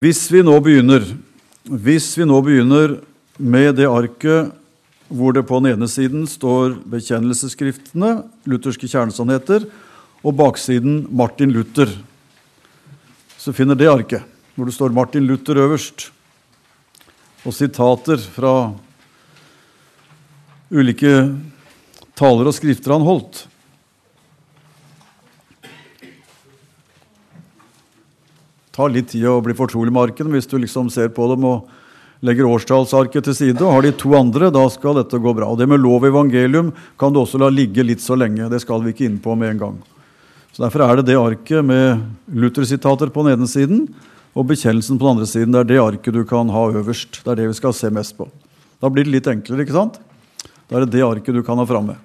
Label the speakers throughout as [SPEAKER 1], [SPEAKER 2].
[SPEAKER 1] Hvis vi nå begynner, hvis vi nå begynner med det arket hvor det på den ene siden står bekjennelsesskriftene, lutherske kjernesannheter, og baksiden Martin Luther, så finner det arket hvor det står Martin Luther øverst, og sitater fra ulike taler og skrifter han holdt. Tar litt tid å bli fortrolig med arkene hvis du liksom ser på dem og legger årstallsarket til side og har de to andre, da skal dette gå bra. Og Det med lov og evangelium kan du også la ligge litt så lenge. Det skal vi ikke inn på med en gang. Så Derfor er det det arket med Luther-sitater på den ene siden og bekjennelsen på den andre siden. Det er det arket du kan ha øverst. Det er det vi skal se mest på. Da blir det litt enklere, ikke sant? Da er det det arket du kan ha framme.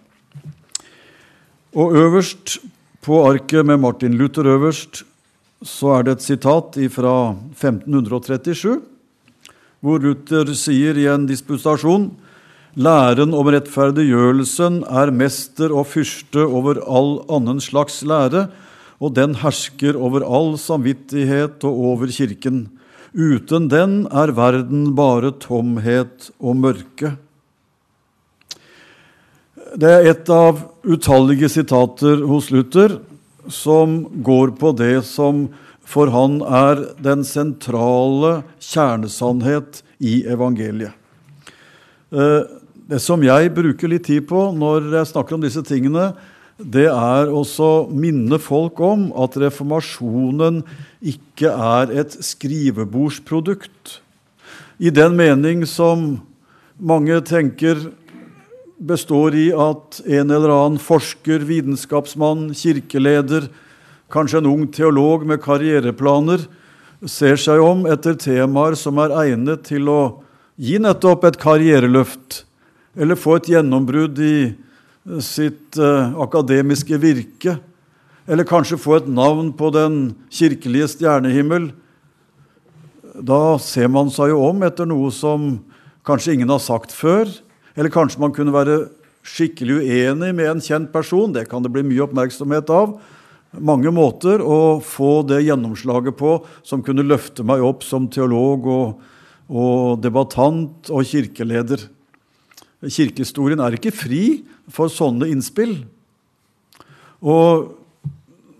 [SPEAKER 1] Og øverst på arket med Martin Luther øverst så er det et sitat fra 1537, hvor Luther sier i en disputasjon Læren om rettferdiggjørelsen er mester og fyrste over all annen slags lære, og den hersker over all samvittighet og over Kirken. Uten den er verden bare tomhet og mørke. Det er et av utallige sitater hos Luther som går på det som for han er den sentrale kjernesannhet i evangeliet. Eh, det som jeg bruker litt tid på når jeg snakker om disse tingene, det er også minne folk om at reformasjonen ikke er et skrivebordsprodukt. I den mening som mange tenker består i at en eller annen forsker, vitenskapsmann, kirkeleder, kanskje en ung teolog med karriereplaner, ser seg om etter temaer som er egnet til å gi nettopp et karriereløft, eller få et gjennombrudd i sitt eh, akademiske virke, eller kanskje få et navn på den kirkelige stjernehimmel. Da ser man seg jo om etter noe som kanskje ingen har sagt før, eller kanskje man kunne være skikkelig uenig med en kjent person. Det kan det bli mye oppmerksomhet av. Mange måter å få det gjennomslaget på som kunne løfte meg opp som teolog og, og debattant og kirkeleder. Kirkehistorien er ikke fri for sånne innspill. Og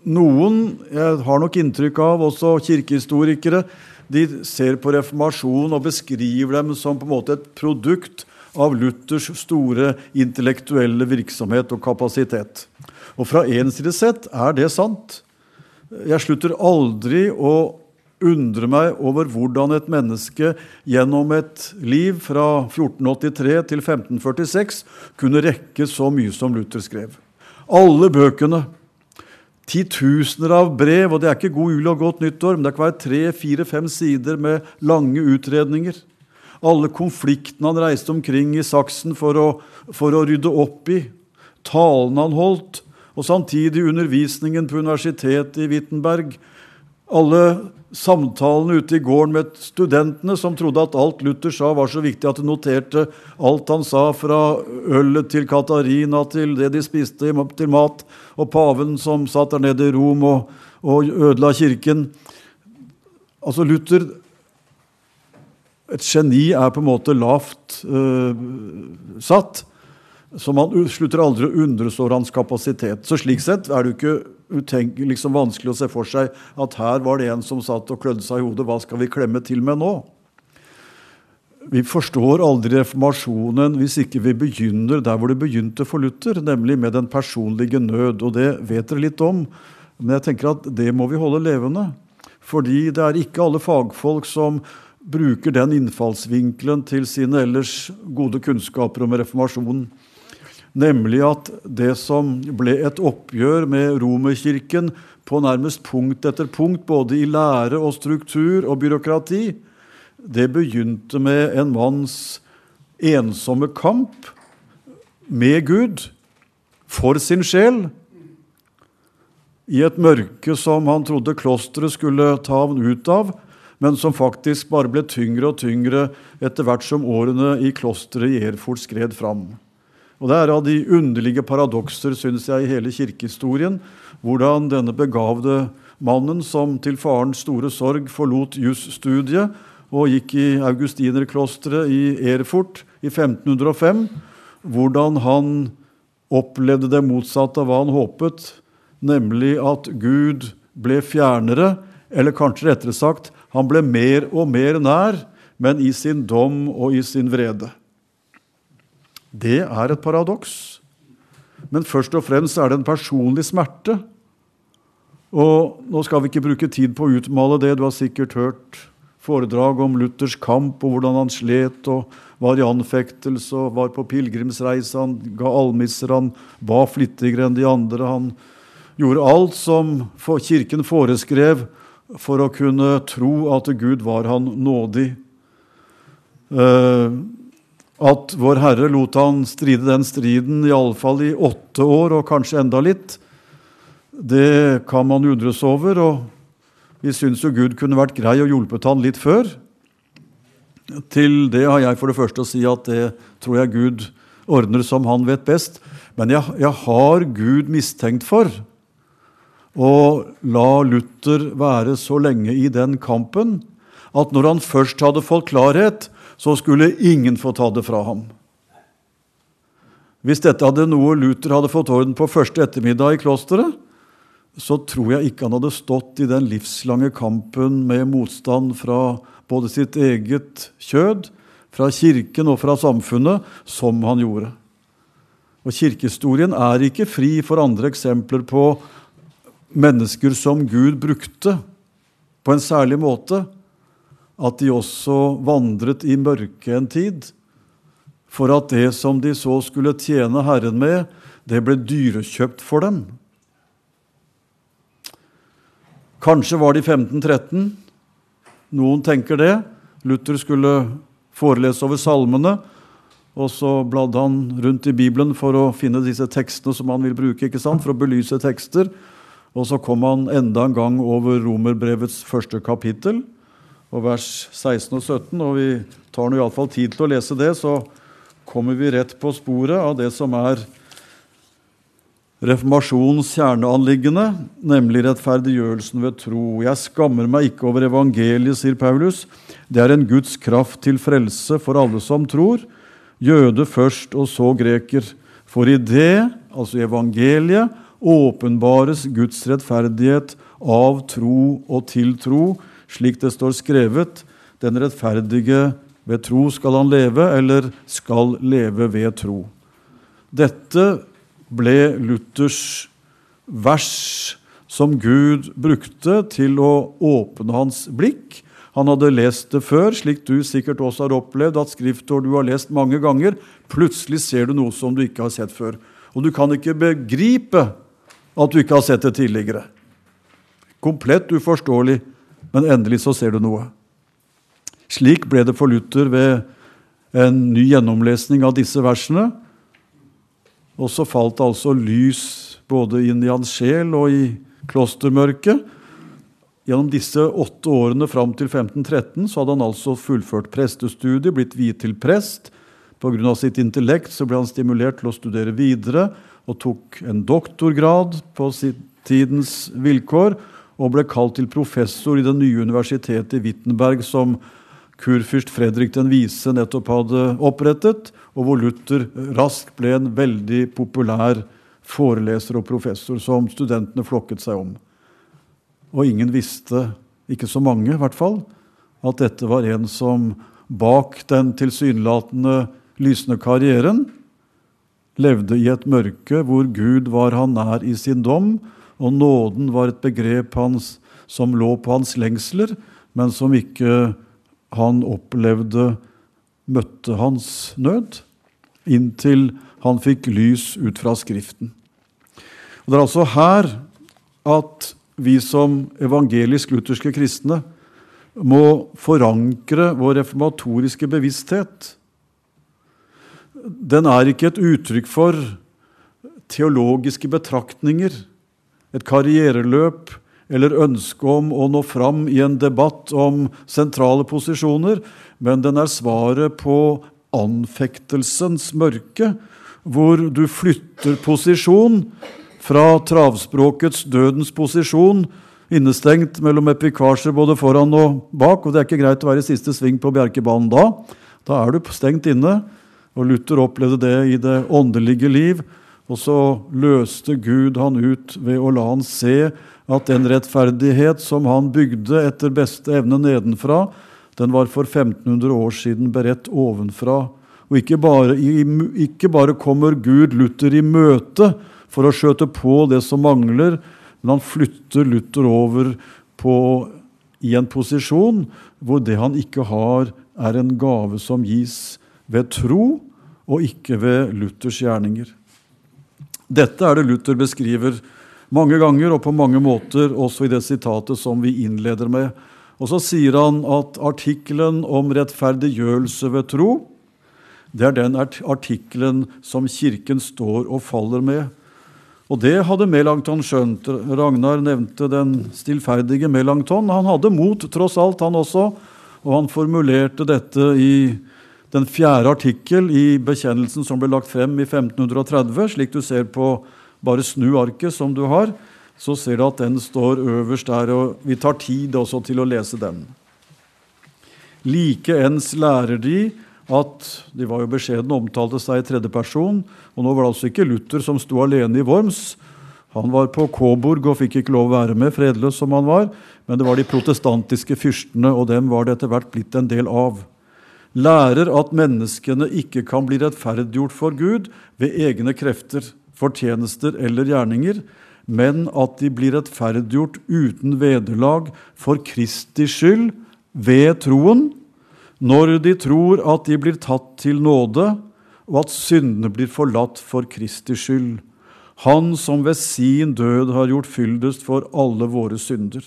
[SPEAKER 1] noen, jeg har nok inntrykk av, også kirkehistorikere, de ser på reformasjonen og beskriver dem som på en måte et produkt av Luthers store intellektuelle virksomhet og kapasitet. Og fra én side sett er det sant. Jeg slutter aldri å undre meg over hvordan et menneske gjennom et liv fra 1483 til 1546 kunne rekke så mye som Luther skrev. Alle bøkene, titusener av brev, og det er ikke god jul og godt nyttår, men det kan være tre, fire, fem sider med lange utredninger alle konfliktene han reiste omkring i saksen for å, for å rydde opp i, talene han holdt, og samtidig undervisningen på universitetet i Wittenberg, alle samtalene ute i gården med studentene som trodde at alt Luther sa, var så viktig at de noterte alt han sa, fra ølet til Katarina til det de spiste til mat, og paven som satt der nede i Rom og, og ødela kirken. Altså Luther et geni er på en måte lavt uh, satt. Så man slutter aldri å undres over hans kapasitet. Så slik sett er det jo ikke utenk, liksom vanskelig å se for seg at her var det en som satt og klødde seg i hodet. Hva skal vi klemme til med nå? Vi forstår aldri reformasjonen hvis ikke vi begynner der hvor det begynte for Luther, nemlig med den personlige nød. Og det vet dere litt om, men jeg tenker at det må vi holde levende. Fordi det er ikke alle fagfolk som bruker den innfallsvinkelen til sine ellers gode kunnskaper om reformasjonen. Nemlig at det som ble et oppgjør med Romerkirken på nærmest punkt etter punkt, både i lære og struktur og byråkrati, det begynte med en manns ensomme kamp med Gud for sin sjel i et mørke som han trodde klosteret skulle ta ham ut av, men som faktisk bare ble tyngre og tyngre etter hvert som årene i klosteret i Erfurt skred fram. Og Det er av de underlige paradokser synes jeg, i hele kirkehistorien hvordan denne begavde mannen som til farens store sorg forlot jusstudiet og gikk i augustinerklosteret i Erfurt i 1505. Hvordan han opplevde det motsatte av hva han håpet, nemlig at Gud ble fjernere, eller kanskje rettere sagt, han ble mer og mer nær, men i sin dom og i sin vrede. Det er et paradoks. Men først og fremst er det en personlig smerte. Og nå skal vi ikke bruke tid på å utmale det. Du har sikkert hørt foredrag om Luthers kamp og hvordan han slet og var i anfektelse og var på pilegrimsreise. Han ga almisser, han ba flittigere enn de andre. Han gjorde alt som kirken foreskrev for å kunne tro at Gud var han nådig. Uh, at Vår Herre lot han stride den striden iallfall i åtte år, og kanskje enda litt, det kan man undres over. og Vi syns jo Gud kunne vært grei og hjulpet han litt før. Til det har jeg for det første å si at det tror jeg Gud ordner som han vet best. Men jeg, jeg har Gud mistenkt for å la Luther være så lenge i den kampen at når han først hadde fått klarhet, så skulle ingen få ta det fra ham. Hvis dette hadde noe Luther hadde fått orden på første ettermiddag i klosteret, så tror jeg ikke han hadde stått i den livslange kampen med motstand fra både sitt eget kjød, fra kirken og fra samfunnet, som han gjorde. Og Kirkehistorien er ikke fri for andre eksempler på mennesker som Gud brukte på en særlig måte, at de også vandret i mørket en tid, for at det som de så skulle tjene Herren med, det ble dyrekjøpt for dem. Kanskje var det i 1513. Noen tenker det. Luther skulle forelese over salmene, og så bladde han rundt i Bibelen for å finne disse tekstene som han vil bruke, ikke sant? for å belyse tekster. Og så kom han enda en gang over Romerbrevets første kapittel og vers 16 og 17. Og vi tar nå iallfall tid til å lese det, så kommer vi rett på sporet av det som er reformasjonens kjerneanliggende, nemlig rettferdiggjørelsen ved tro. Jeg skammer meg ikke over evangeliet, sier Paulus. Det er en Guds kraft til frelse for alle som tror, jøde først og så greker. For i det, altså evangeliet, åpenbares Guds rettferdighet av tro og til tro, slik det står skrevet. Den rettferdige ved tro skal han leve, eller skal leve ved tro. Dette ble Luthers vers som Gud brukte til å åpne hans blikk. Han hadde lest det før, slik du sikkert også har opplevd, at skriftord du har lest mange ganger, plutselig ser du noe som du ikke har sett før. Og du kan ikke begripe at du ikke har sett det tidligere. Komplett uforståelig, men endelig så ser du noe. Slik ble det for Luther ved en ny gjennomlesning av disse versene. Og så falt det altså lys både inn i hans sjel og i klostermørket. Gjennom disse åtte årene fram til 1513 så hadde han altså fullført prestestudiet, blitt viet til prest. Pga. sitt intellekt så ble han stimulert til å studere videre og tok en doktorgrad på tidens vilkår og ble kalt til professor i det nye universitetet i Wittenberg, som kurfyrst Fredrik den vise nettopp hadde opprettet, og hvor Luther raskt ble en veldig populær foreleser og professor som studentene flokket seg om. Og ingen visste, ikke så mange i hvert fall, at dette var en som bak den tilsynelatende lysende karrieren levde i et mørke hvor Gud var han nær i sin dom, og nåden var et begrep hans som lå på hans lengsler, men som ikke han opplevde møtte hans nød, inntil han fikk lys ut fra Skriften. Og Det er altså her at vi som evangelisk-lutherske kristne må forankre vår reformatoriske bevissthet den er ikke et uttrykk for teologiske betraktninger, et karriereløp eller ønske om å nå fram i en debatt om sentrale posisjoner, men den er svaret på anfektelsens mørke, hvor du flytter posisjon fra travspråkets dødens posisjon innestengt mellom epikasjer både foran og bak. Og det er ikke greit å være i siste sving på Bjerkebanen da. Da er du stengt inne. Og Luther opplevde det i det åndelige liv. Og så løste Gud han ut ved å la han se at den rettferdighet som han bygde etter beste evne nedenfra, den var for 1500 år siden beredt ovenfra. Og ikke bare, ikke bare kommer Gud Luther i møte for å skjøte på det som mangler, men han flytter Luther over på, i en posisjon hvor det han ikke har, er en gave som gis ved tro, og ikke ved Luthers gjerninger. Dette er det Luther beskriver mange ganger og på mange måter, også i det sitatet som vi innleder med. Og så sier han at artikkelen om rettferdiggjørelse ved tro, det er den artikkelen som Kirken står og faller med. Og det hadde Melanchthon skjønt. Ragnar nevnte den stillferdige Melanchthon. Han hadde mot, tross alt, han også, og han formulerte dette i den fjerde artikkel i bekjennelsen som ble lagt frem i 1530. Slik du ser på Bare snu arket som du har, så ser du at den står øverst der. og Vi tar tid også til å lese den. Likeens lærer de at De var jo beskjedne, omtalte seg i tredje person. Og nå var det altså ikke Luther som sto alene i Worms. Han var på Kåborg og fikk ikke lov å være med, fredløs som han var. Men det var de protestantiske fyrstene, og dem var det etter hvert blitt en del av lærer at menneskene ikke kan bli rettferdiggjort for Gud ved egne krefter, fortjenester eller gjerninger, men at de blir rettferdiggjort uten vederlag for Kristi skyld ved troen, når de tror at de blir tatt til nåde, og at syndene blir forlatt for Kristi skyld, Han som ved sin død har gjort fyldest for alle våre synder.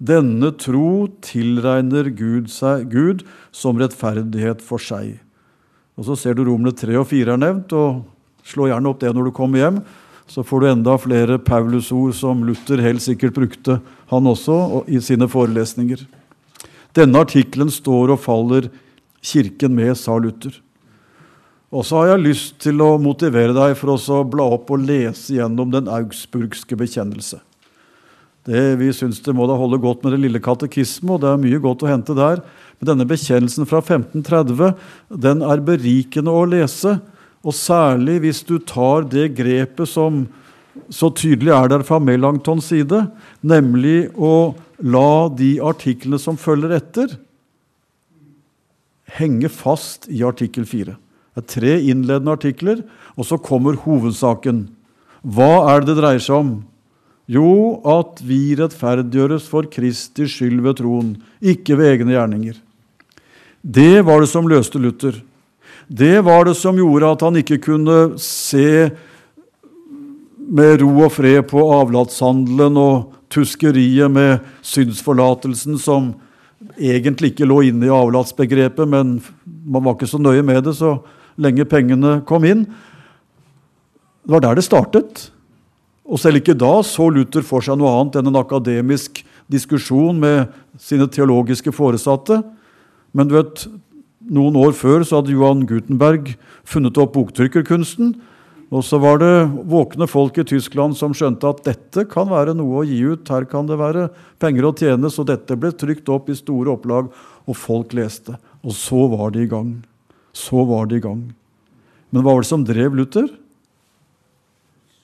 [SPEAKER 1] Denne tro tilregner Gud, seg, Gud som rettferdighet for seg. Og Så ser du Romene 3 og 4 er nevnt, og slå gjerne opp det når du kommer hjem. Så får du enda flere Paulus-ord som Luther helt sikkert brukte, han også, i sine forelesninger. Denne artikkelen står og faller Kirken med, sa Luther. Og så har jeg lyst til å motivere deg for å bla opp og lese gjennom den augsburgske bekjennelse. Det, vi syns det må da holde godt med det lille katekisme, og det er mye godt å hente der. Men denne bekjennelsen fra 1530 den er berikende å lese. Og særlig hvis du tar det grepet som så tydelig er der fra Melanchtons side, nemlig å la de artiklene som følger etter, henge fast i artikkel 4. Det er tre innledende artikler, og så kommer hovedsaken. Hva er det det dreier seg om? Jo, at vi rettferdiggjøres for Kristi skyld ved troen, ikke ved egne gjerninger. Det var det som løste Luther. Det var det som gjorde at han ikke kunne se med ro og fred på avlatshandelen og tuskeriet med synsforlatelsen, som egentlig ikke lå inne i avlatsbegrepet, men man var ikke så nøye med det så lenge pengene kom inn. Det var der det startet. Og selv ikke da så Luther for seg noe annet enn en akademisk diskusjon med sine teologiske foresatte. Men du vet, noen år før så hadde Johan Gutenberg funnet opp boktrykkerkunsten. Og så var det våkne folk i Tyskland som skjønte at dette kan være noe å gi ut. Her kan det være penger å tjene. Så dette ble trykt opp i store opplag, og folk leste. Og så var de i gang. Så var de i gang. Men hva var det som drev Luther?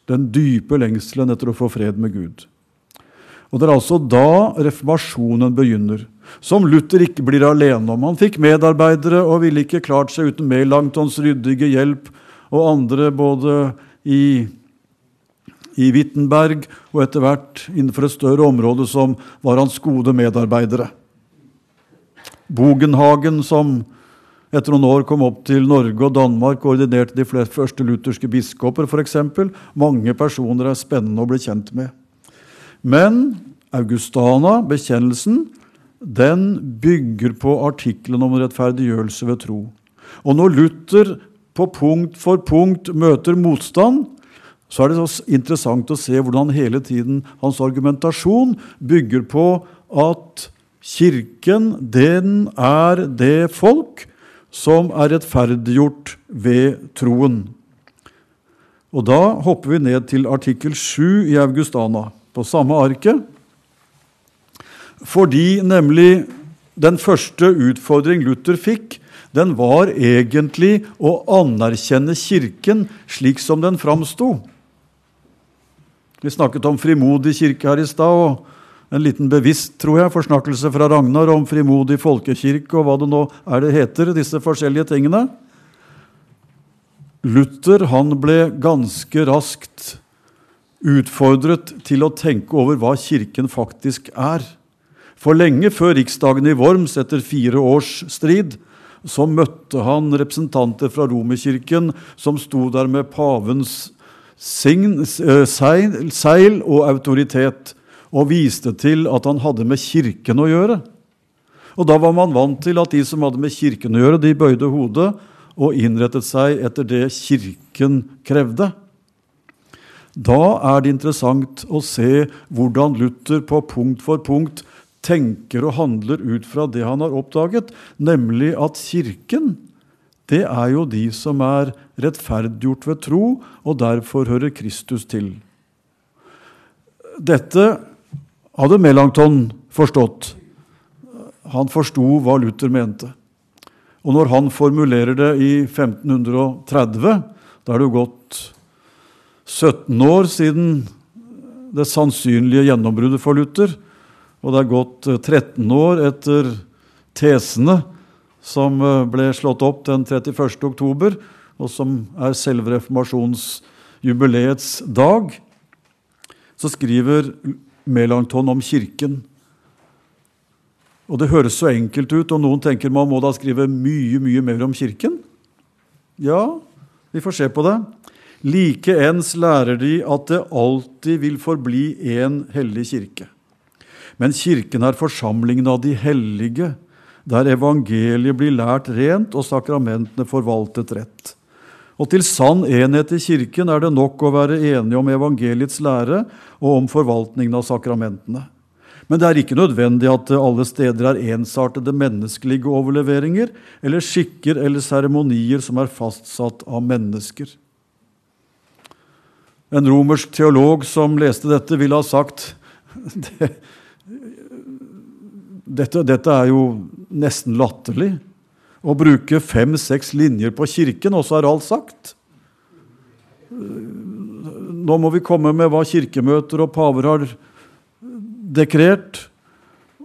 [SPEAKER 1] Den dype lengselen etter å få fred med Gud. Og Det er altså da reformasjonen begynner, som Luther ikke blir alene om. Han fikk medarbeidere og ville ikke klart seg uten Melanchtons ryddige hjelp og andre både i, i Wittenberg og etter hvert innenfor et større område som var hans gode medarbeidere. Bogenhagen, som etter noen år kom opp til Norge og Danmark og ordinerte de første lutherske biskoper f.eks. Mange personer er spennende å bli kjent med. Men Augustana, bekjennelsen, den bygger på artikkelen om rettferdiggjørelse ved tro. Og når Luther på punkt for punkt møter motstand, så er det så interessant å se hvordan hele tiden hans argumentasjon bygger på at Kirken, den er det folk som er rettferdiggjort ved troen. Og Da hopper vi ned til artikkel 7 i Augustana, på samme arket. Fordi nemlig den første utfordring Luther fikk, den var egentlig å anerkjenne Kirken slik som den framsto. Vi snakket om frimodig kirke her i stad, og en liten bevisst tror jeg, forsnakkelse fra Ragnar om frimodig folkekirke og hva det nå er det heter, disse forskjellige tingene. Luther han ble ganske raskt utfordret til å tenke over hva Kirken faktisk er. For lenge før riksdagen i Worms, etter fire års strid, så møtte han representanter fra Romerkirken som sto der med pavens sign, eh, seil, og autoritet, og viste til at han hadde med Kirken å gjøre. Og Da var man vant til at de som hadde med Kirken å gjøre, de bøyde hodet og innrettet seg etter det Kirken krevde. Da er det interessant å se hvordan Luther på punkt for punkt tenker og handler ut fra det han har oppdaget, nemlig at Kirken det er jo de som er rettferdiggjort ved tro, og derfor hører Kristus til. Dette hadde Melanchthon forstått. Han forsto hva Luther mente. Og når han formulerer det i 1530, da er det jo gått 17 år siden det sannsynlige gjennombruddet for Luther, og det er gått 13 eh, år etter tesene som eh, ble slått opp den 31. oktober, og som er selve reformasjonsjubileets dag, så skriver Melanchthon om Kirken. Og det høres så enkelt ut, og noen tenker man må da skrive mye, mye mer om Kirken. Ja, vi får se på det. Likeens lærer de at det alltid vil forbli en hellig kirke. Men Kirken er forsamlingen av de hellige, der evangeliet blir lært rent og sakramentene forvaltet rett. Og til sann enhet i Kirken er det nok å være enige om evangeliets lære og om forvaltningen av sakramentene. Men det er ikke nødvendig at det alle steder er ensartede menneskelige overleveringer eller skikker eller seremonier som er fastsatt av mennesker. En romersk teolog som leste dette, ville ha sagt det, dette, dette, er jo nesten latterlig. Å bruke fem-seks linjer på Kirken, og så er alt sagt. Nå må vi komme med hva kirkemøter og paver har dekrert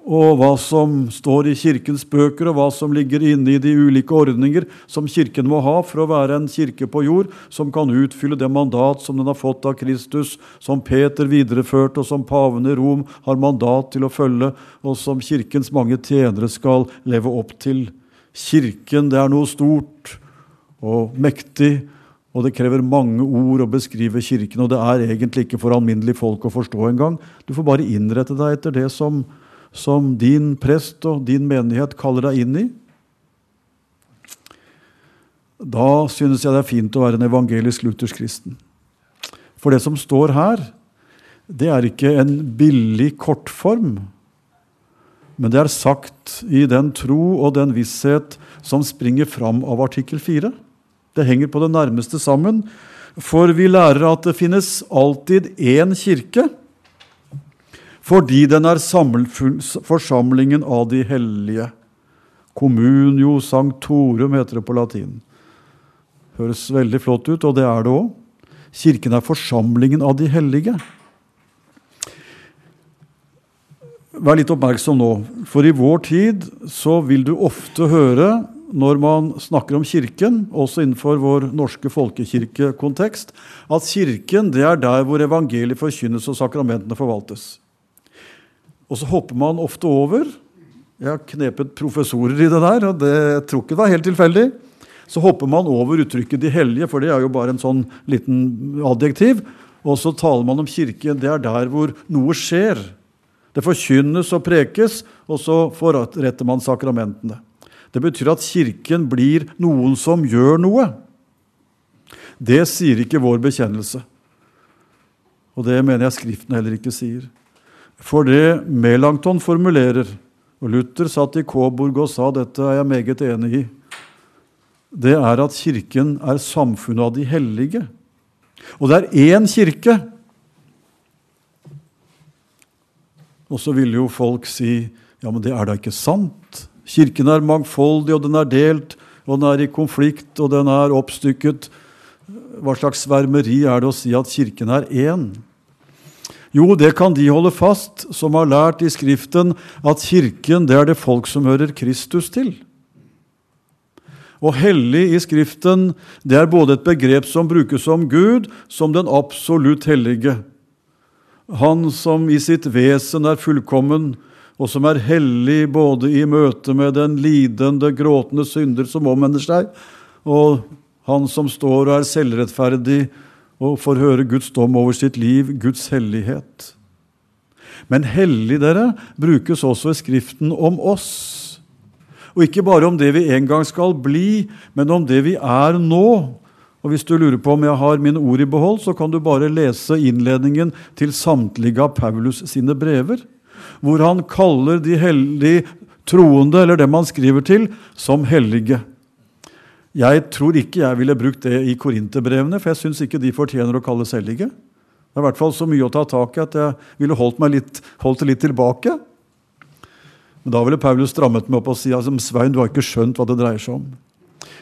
[SPEAKER 1] og hva som står i Kirkens bøker, og hva som ligger inne i de ulike ordninger som Kirken må ha for å være en kirke på jord som kan utfylle det mandat som den har fått av Kristus, som Peter videreførte, og som paven i Rom har mandat til å følge, og som Kirkens mange tjenere skal leve opp til. Kirken, det er noe stort og mektig, og det krever mange ord å beskrive Kirken, og det er egentlig ikke for alminnelige folk å forstå engang. Du får bare innrette deg etter det som som din prest og din menighet kaller deg inn i, da synes jeg det er fint å være en evangelisk luthersk kristen. For det som står her, det er ikke en billig kortform, men det er sagt i den tro og den visshet som springer fram av artikkel 4. Det henger på det nærmeste sammen, for vi lærer at det finnes alltid én kirke fordi den er forsamlingen av de hellige. Communio sanctorum heter det på latin. Høres veldig flott ut, og det er det òg. Kirken er forsamlingen av de hellige. Vær litt oppmerksom nå, for i vår tid så vil du ofte høre når man snakker om Kirken, også innenfor vår norske folkekirkekontekst, at Kirken det er der hvor evangeliet forkynnes og sakramentene forvaltes. Og så hopper man ofte over. Jeg har knepet professorer i det der, og det tror ikke det var helt tilfeldig. Så hopper man over uttrykket 'de hellige', for det er jo bare en sånn liten adjektiv. Og så taler man om kirken. Det er der hvor noe skjer. Det forkynnes og prekes, og så forretter man sakramentene. Det betyr at kirken blir noen som gjør noe. Det sier ikke vår bekjennelse. Og det mener jeg Skriften heller ikke sier. For det Melanchthon formulerer, og Luther satt i Kåborg og sa dette er jeg meget enig i, det er at Kirken er samfunnet av de hellige. Og det er én kirke. Og så ville jo folk si ja, men det er da ikke sant. Kirken er mangfoldig, og den er delt, og den er i konflikt, og den er oppstykket. Hva slags svermeri er det å si at Kirken er én? Jo, det kan de holde fast, som har lært i Skriften at Kirken det er det folk som hører Kristus til. Og hellig i Skriften det er både et begrep som brukes om Gud, som den absolutt hellige. Han som i sitt vesen er fullkommen, og som er hellig både i møte med den lidende, gråtende synder som omvender seg, og han som står og er selvrettferdig og får høre Guds dom over sitt liv, Guds hellighet. Men hellig, dere, brukes også i Skriften om oss. Og ikke bare om det vi en gang skal bli, men om det vi er nå. Og Hvis du lurer på om jeg har mine ord i behold, så kan du bare lese innledningen til samtlige av Paulus sine brever hvor han kaller de hellige troende, eller dem han skriver til, som hellige. Jeg tror ikke jeg ville brukt det i korinterbrevene, for jeg syns ikke de fortjener å kalles hellige. Det er i hvert fall så mye å ta tak i at jeg ville holdt, litt, holdt det litt tilbake. Men da ville Paulus strammet meg opp og si altså, Svein, du har ikke skjønt hva det dreier seg om.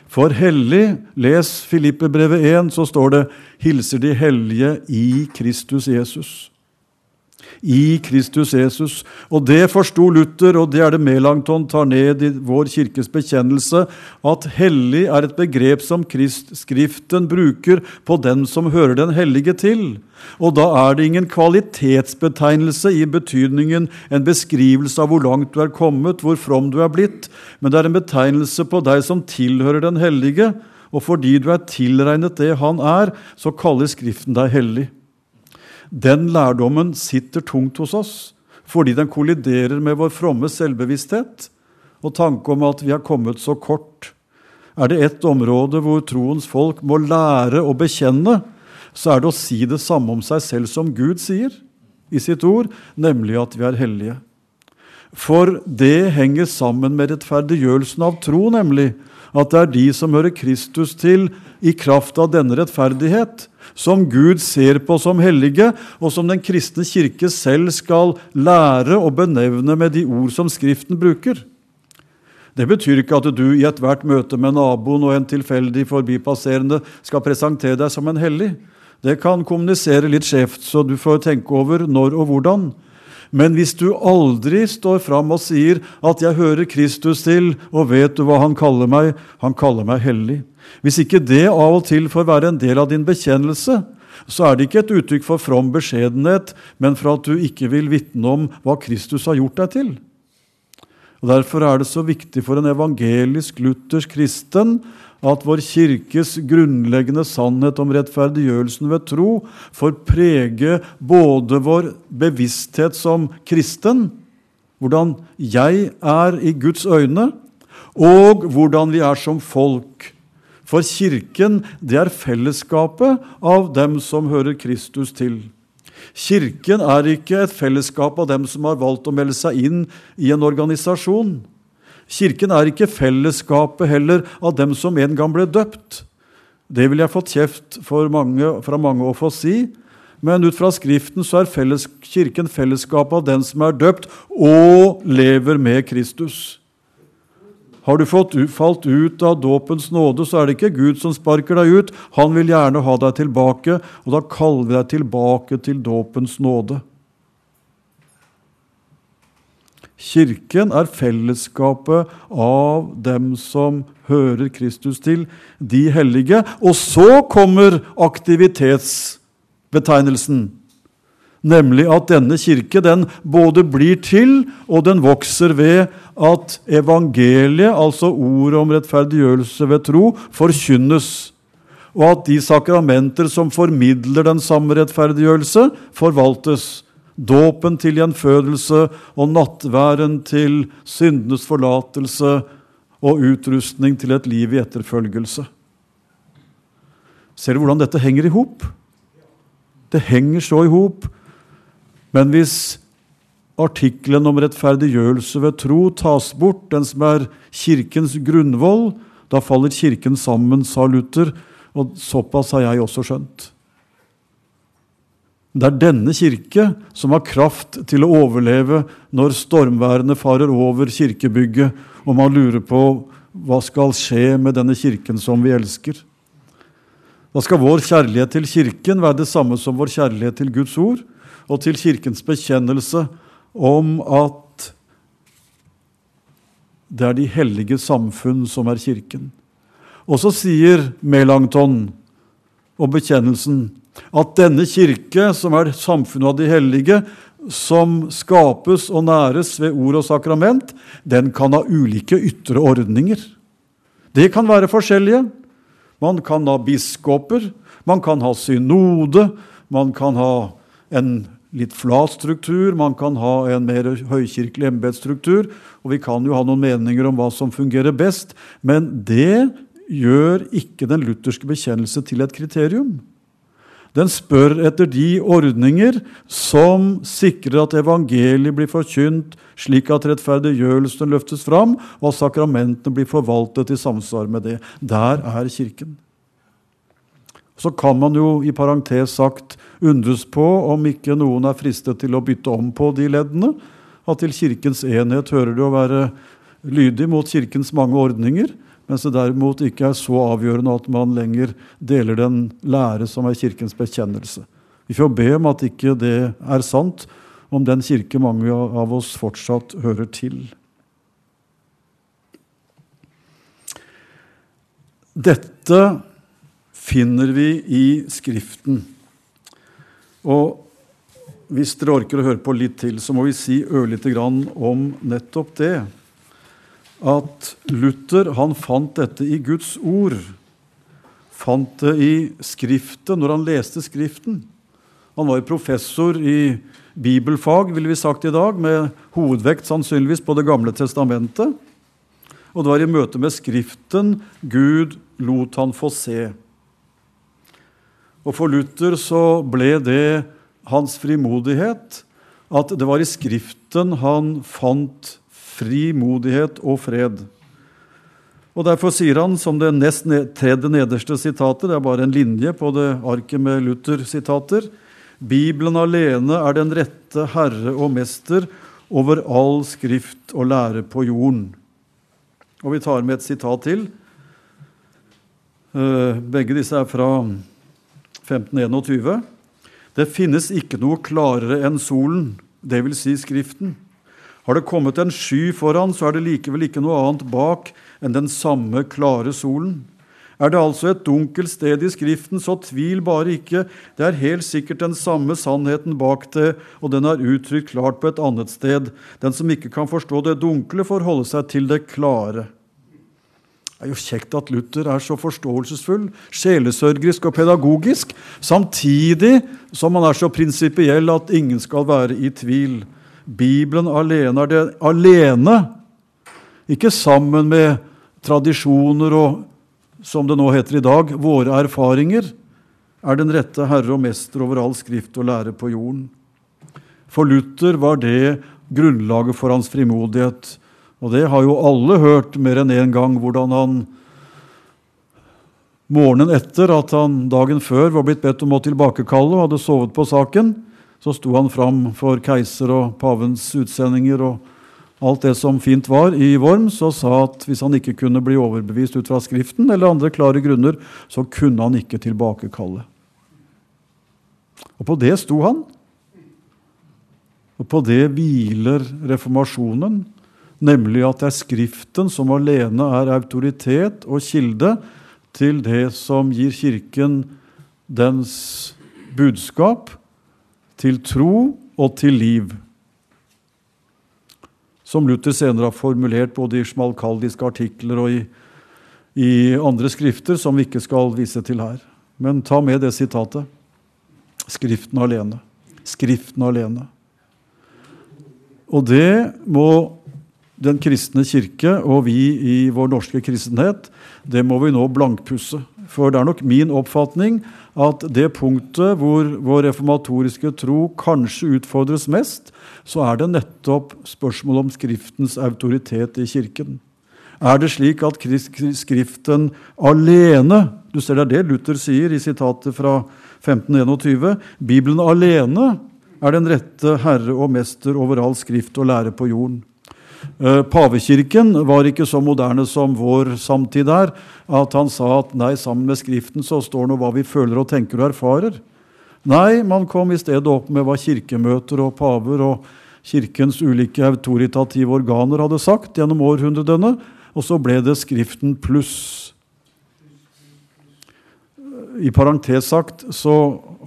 [SPEAKER 1] For hellig, les Filippe-brevet 1, så står det 'hilser de hellige i Kristus Jesus' i Kristus Jesus. Og det forsto Luther, og det er det Melanchthon tar ned i vår kirkes bekjennelse, at hellig er et begrep som Skriften bruker på den som hører den hellige til. Og da er det ingen kvalitetsbetegnelse i betydningen en beskrivelse av hvor langt du er kommet, hvor from du er blitt, men det er en betegnelse på deg som tilhører den hellige, og fordi du er tilregnet det han er, så kaller Skriften deg hellig. Den lærdommen sitter tungt hos oss fordi den kolliderer med vår fromme selvbevissthet og tanke om at vi har kommet så kort. Er det ett område hvor troens folk må lære å bekjenne, så er det å si det samme om seg selv som Gud sier i sitt ord, nemlig at vi er hellige. For det henger sammen med rettferdiggjørelsen av tro, nemlig at det er de som hører Kristus til i kraft av denne rettferdighet, som Gud ser på som hellige, og som den kristne kirke selv skal lære og benevne med de ord som Skriften bruker. Det betyr ikke at du i ethvert møte med naboen og en tilfeldig forbipasserende skal presentere deg som en hellig. Det kan kommunisere litt skjevt, så du får tenke over når og hvordan. Men hvis du aldri står fram og sier at 'jeg hører Kristus til', og vet du hva han kaller meg? Han kaller meg hellig. Hvis ikke det av og til får være en del av din bekjennelse, så er det ikke et uttrykk for from beskjedenhet, men for at du ikke vil vitne om hva Kristus har gjort deg til. Og Derfor er det så viktig for en evangelisk luthersk kristen at vår kirkes grunnleggende sannhet om rettferdiggjørelsen ved tro får prege både vår bevissthet som kristen, hvordan jeg er i Guds øyne, og hvordan vi er som folk for kirken, det er fellesskapet av dem som hører Kristus til. Kirken er ikke et fellesskap av dem som har valgt å melde seg inn i en organisasjon. Kirken er ikke fellesskapet heller av dem som en gang ble døpt. Det vil jeg fått kjeft mange, fra mange å få si, men ut fra Skriften så er felles, Kirken fellesskapet av den som er døpt og lever med Kristus. Har du fått, falt ut av dåpens nåde, så er det ikke Gud som sparker deg ut. Han vil gjerne ha deg tilbake, og da kaller vi deg tilbake til dåpens nåde. Kirken er fellesskapet av dem som hører Kristus til, de hellige. Og så kommer aktivitetsbetegnelsen. Nemlig at denne kirke den både blir til og den vokser ved at evangeliet, altså ordet om rettferdiggjørelse ved tro, forkynnes. Og at de sakramenter som formidler den samme rettferdiggjørelse, forvaltes. Dåpen til gjenfødelse og nattværen til syndenes forlatelse og utrustning til et liv i etterfølgelse. Ser du hvordan dette henger i hop? Det henger så i hop men hvis artikkelen om rettferdiggjørelse ved tro tas bort, den som er Kirkens grunnvoll, da faller Kirken sammen, sa Luther, og såpass har jeg også skjønt. Det er denne kirke som har kraft til å overleve når stormværene farer over kirkebygget, og man lurer på hva skal skje med denne kirken som vi elsker. Da skal vår kjærlighet til Kirken være det samme som vår kjærlighet til Guds ord og til Kirkens bekjennelse om at det er de hellige samfunn som er Kirken. Og så sier Melanchthon og bekjennelsen at denne kirke, som er samfunnet av de hellige, som skapes og næres ved ord og sakrament, den kan ha ulike ytre ordninger. Det kan være forskjellige. Man kan ha biskoper, man kan ha synode, man kan ha en litt flat struktur, man kan ha en mer høykirkelig embetsstruktur, og vi kan jo ha noen meninger om hva som fungerer best, men det gjør ikke den lutherske bekjennelse til et kriterium. Den spør etter de ordninger som sikrer at evangeliet blir forkynt slik at rettferdiggjørelsen løftes fram, og at sakramentene blir forvaltet i samsvar med det. Der er Kirken. Så kan man jo i parentes sagt undres på om ikke noen er fristet til å bytte om på de leddene. At til Kirkens enhet hører det å være lydig mot Kirkens mange ordninger mens det derimot ikke er så avgjørende at man lenger deler den lære som er Kirkens bekjennelse. Vi får be om at ikke det er sant om den kirke mange av oss fortsatt hører til. Dette finner vi i Skriften. Og hvis dere orker å høre på litt til, så må vi si ørlite grann om nettopp det at Luther han fant dette i Guds ord. Fant det i Skriften når han leste Skriften. Han var professor i bibelfag, ville vi sagt i dag, med hovedvekt sannsynligvis på Det gamle testamentet. Og det var i møte med Skriften Gud lot han få se. Og for Luther så ble det hans frimodighet at det var i Skriften han fant frimodighet og fred. Og Derfor sier han som det nest tredje nederste sitatet, det er bare en linje på det arket med Luther-sitater, Bibelen alene er den rette herre og mester over all skrift og lære på jorden. Og vi tar med et sitat til. Eh, begge disse er fra 1521. Det finnes ikke noe klarere enn solen, dvs. Si Skriften. Har det kommet en sky foran, så er det likevel ikke noe annet bak enn den samme klare solen. Er det altså et dunkelt sted i Skriften, så tvil bare ikke. Det er helt sikkert den samme sannheten bak det, og den er uttrykt klart på et annet sted. Den som ikke kan forstå det dunkle, får holde seg til det klare. Det er jo kjekt at Luther er så forståelsesfull, sjelesørgerisk og pedagogisk, samtidig som han er så prinsipiell at ingen skal være i tvil. Bibelen alene er det alene, ikke sammen med tradisjoner og, som det nå heter i dag, våre erfaringer, er den rette herre og mester over all skrift og lære på jorden. For Luther var det grunnlaget for hans frimodighet. Og det har jo alle hørt mer enn én gang, hvordan han morgenen etter at han dagen før var blitt bedt om å tilbakekalle og hadde sovet på saken, så sto han fram for keiser og pavens utsendinger og alt det som fint var i Worms, og sa at hvis han ikke kunne bli overbevist ut fra Skriften eller andre klare grunner, så kunne han ikke tilbakekalle. Og på det sto han. Og på det hviler reformasjonen, nemlig at det er Skriften som alene er autoritet og kilde til det som gir Kirken dens budskap, til tro og til liv. Som Luther senere har formulert både i smalkaldiske artikler og i, i andre skrifter, som vi ikke skal vise til her. Men ta med det sitatet. Skriften alene. Skriften alene. Og det må den kristne kirke og vi i vår norske kristenhet, det må vi nå blankpusse. For det er nok min oppfatning at det punktet hvor vår reformatoriske tro kanskje utfordres mest, så er det nettopp spørsmålet om Skriftens autoritet i Kirken. Er det slik at Skriften alene Du ser det er det Luther sier i sitatet fra 1521. Bibelen alene er den rette herre og mester over all skrift og lære på jorden. Eh, pavekirken var ikke så moderne som vår samtid er, at han sa at nei, sammen med Skriften så står nå hva vi føler og tenker og erfarer. Nei, man kom i stedet opp med hva kirkemøter og paver og Kirkens ulike autoritative organer hadde sagt gjennom århundrene, og så ble det Skriften pluss. I parentes sagt så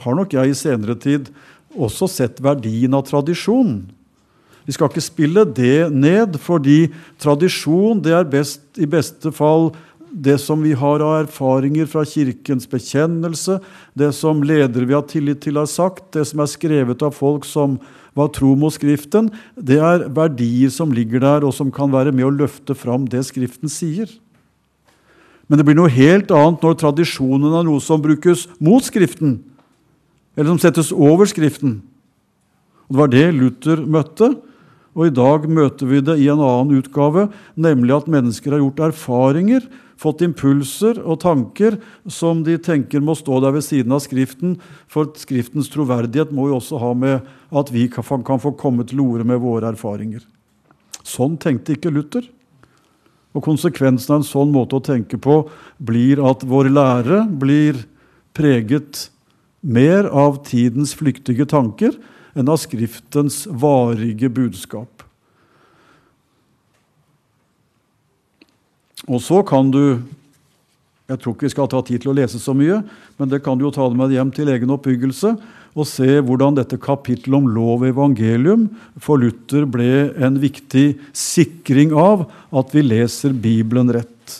[SPEAKER 1] har nok jeg i senere tid også sett verdien av tradisjon. Vi skal ikke spille det ned, fordi tradisjon det er best, i beste fall det som vi har av erfaringer fra Kirkens bekjennelse, det som ledere vi har tillit til, har sagt, det som er skrevet av folk som var tro mot Skriften, det er verdier som ligger der, og som kan være med å løfte fram det Skriften sier. Men det blir noe helt annet når tradisjonen er noe som brukes mot Skriften, eller som settes over Skriften. Og Det var det Luther møtte. Og i dag møter vi det i en annen utgave, nemlig at mennesker har gjort erfaringer, fått impulser og tanker som de tenker må stå der ved siden av Skriften. For Skriftens troverdighet må jo også ha med at vi kan få komme til orde med våre erfaringer. Sånn tenkte ikke Luther. Og konsekvensen av en sånn måte å tenke på blir at vår lære blir preget mer av tidens flyktige tanker enn av Skriftens varige budskap. Og så kan du Jeg tror ikke vi skal ta tid til å lese så mye, men det kan du jo ta med hjem til egen oppbyggelse og se hvordan dette kapittelet om lov og evangelium for Luther ble en viktig sikring av at vi leser Bibelen rett.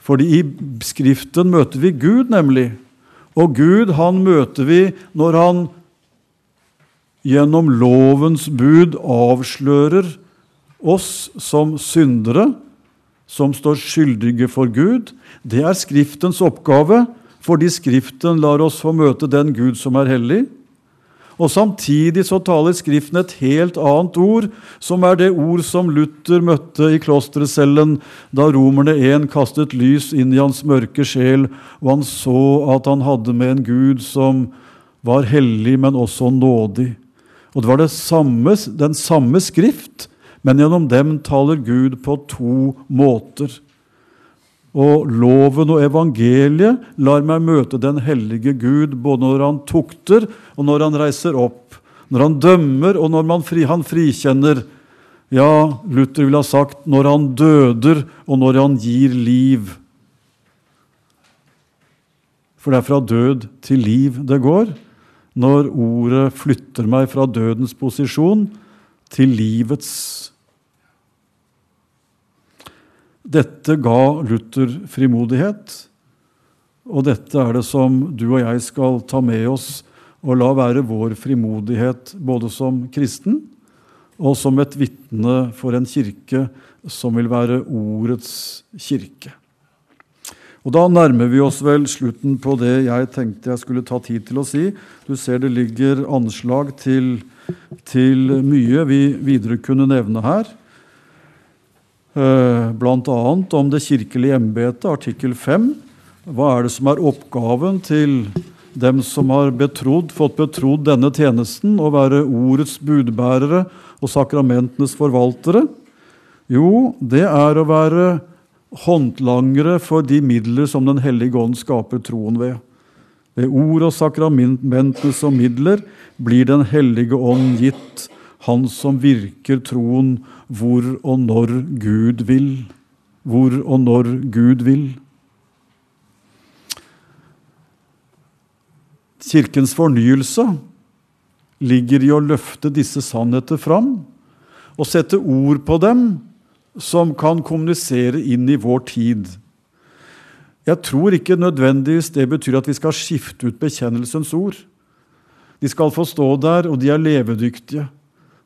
[SPEAKER 1] Fordi i Skriften møter vi Gud, nemlig. Og Gud han møter vi når han gjennom lovens bud avslører oss som syndere, som står skyldige for Gud. Det er Skriftens oppgave, fordi Skriften lar oss få møte den Gud som er hellig. Og Samtidig så taler Skriften et helt annet ord, som er det ord som Luther møtte i klostercellen da romerne 1 kastet lys inn i hans mørke sjel, og han så at han hadde med en Gud som var hellig, men også nådig. Og det var det samme, den samme Skrift, men gjennom dem taler Gud på to måter. Og loven og evangeliet lar meg møte den hellige Gud både når han tukter, og når han reiser opp. Når han dømmer, og når fri, han frikjenner. Ja, Luther ville ha sagt når han døder, og når han gir liv. For det er fra død til liv det går når ordet flytter meg fra dødens posisjon til livets. Dette ga Luther frimodighet, og dette er det som du og jeg skal ta med oss og la være vår frimodighet både som kristen og som et vitne for en kirke som vil være ordets kirke. Og Da nærmer vi oss vel slutten på det jeg tenkte jeg skulle ta tid til å si. Du ser det ligger anslag til, til mye vi videre kunne nevne her. Eh, Bl.a. om det kirkelige embetet, artikkel 5. Hva er det som er oppgaven til dem som har betrodd, fått betrodd denne tjenesten, å være ordets budbærere og sakramentenes forvaltere? Jo, det er å være håndlangere for de midler som Den hellige ånd skaper troen ved. Ved ord og sakramentene som midler blir Den hellige ånd gitt, Han som virker troen hvor og når Gud vil. Hvor og når Gud vil. Kirkens fornyelse ligger i å løfte disse sannheter fram og sette ord på dem som kan kommunisere inn i vår tid. Jeg tror ikke nødvendigvis det betyr at vi skal skifte ut bekjennelsens ord. De skal få stå der, og de er levedyktige.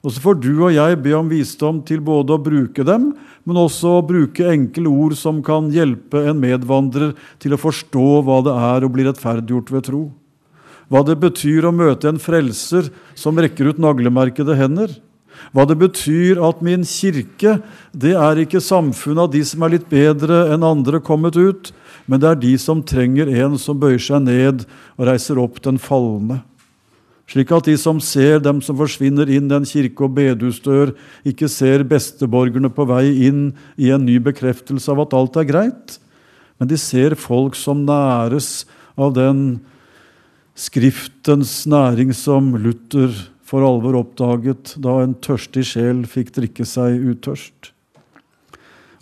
[SPEAKER 1] Og så får du og jeg be om visdom til både å bruke dem, men også å bruke enkle ord som kan hjelpe en medvandrer til å forstå hva det er å bli rettferdiggjort ved tro. Hva det betyr å møte en frelser som rekker ut naglemerkede hender Hva det betyr at min kirke, det er ikke samfunnet av de som er litt bedre enn andre kommet ut, men det er de som trenger en som bøyer seg ned og reiser opp den falne. Slik at de som ser dem som forsvinner inn den kirke- og bedehusdør, ikke ser besteborgerne på vei inn i en ny bekreftelse av at alt er greit, men de ser folk som næres av den Skriftens næring som Luther for alvor oppdaget da en tørstig sjel fikk drikke seg utørst.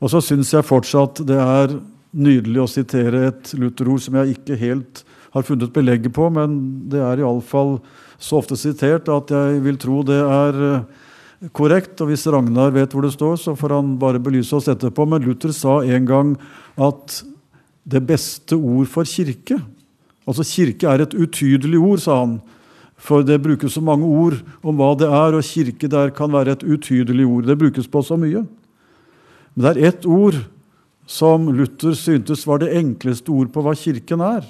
[SPEAKER 1] Og så syns jeg fortsatt det er nydelig å sitere et Luther-ord som jeg ikke helt har funnet belegget på, men det er iallfall så ofte sitert at jeg vil tro det er eh, korrekt. Og hvis Ragnar vet hvor det står, så får han bare belyse oss etterpå. Men Luther sa en gang at det beste ord for kirke Altså Kirke er et utydelig ord, sa han. For det brukes så mange ord om hva det er, og kirke der kan være et utydelig ord. Det brukes på så mye. Men det er ett ord som Luther syntes var det enkleste ord på hva kirken er.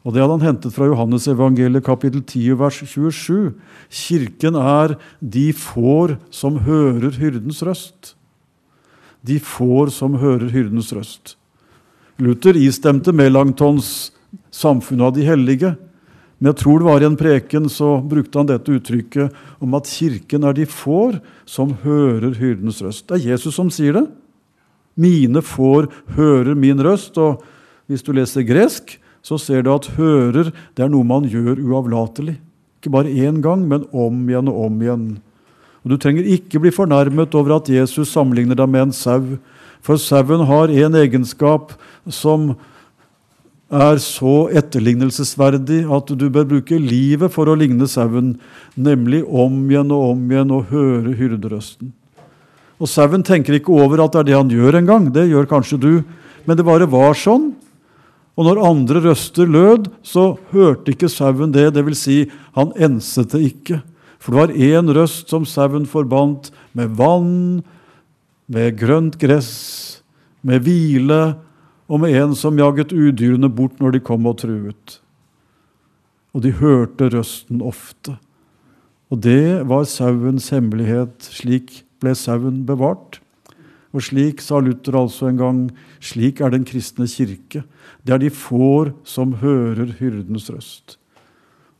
[SPEAKER 1] Og Det hadde han hentet fra Johannes evangeliet kapittel 10 vers 27. Kirken er de får som hører hyrdens røst. De får som hører hyrdens røst. Luther istemte Melanchtons samfunn av de hellige. Men jeg tror det var i en preken så brukte han dette uttrykket om at kirken er de får som hører hyrdens røst. Det er Jesus som sier det. Mine får hører min røst. Og hvis du leser gresk, så ser du at hører det er noe man gjør uavlatelig. Ikke bare én gang, men om igjen og om igjen. Og Du trenger ikke bli fornærmet over at Jesus sammenligner deg med en sau. For sauen har en egenskap som er så etterlignelsesverdig at du bør bruke livet for å ligne sauen, nemlig om igjen og om igjen å høre hyrderøsten. Og Sauen tenker ikke over at det er det han gjør engang. Det gjør kanskje du. Men det bare var sånn. Og når andre røster lød, så hørte ikke sauen det. Dvs. Si, han enset det ikke. For det var én røst som sauen forbandt med vann, med grønt gress, med hvile og med en som jaget udyrene bort når de kom og truet. Og de hørte røsten ofte. Og det var sauens hemmelighet. Slik ble sauen bevart. Og slik, sa Luther altså en gang, slik er den kristne kirke. Det er de får som hører hyrdens røst.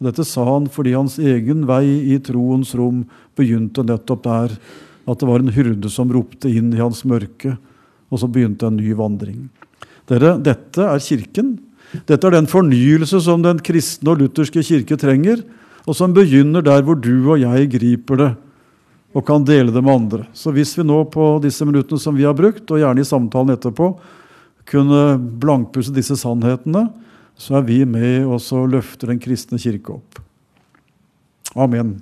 [SPEAKER 1] Og dette sa han fordi hans egen vei i troens rom begynte nettopp der. At det var en hyrde som ropte inn i hans mørke, og så begynte en ny vandring. Dere, dette er Kirken. Dette er den fornyelse som den kristne og lutherske kirke trenger, og som begynner der hvor du og jeg griper det og kan dele det med andre. Så hvis vi nå på disse minuttene som vi har brukt, og gjerne i samtalen etterpå, kunne blankpusse disse sannhetene, så er vi med og løfter den kristne kirke opp. Amen.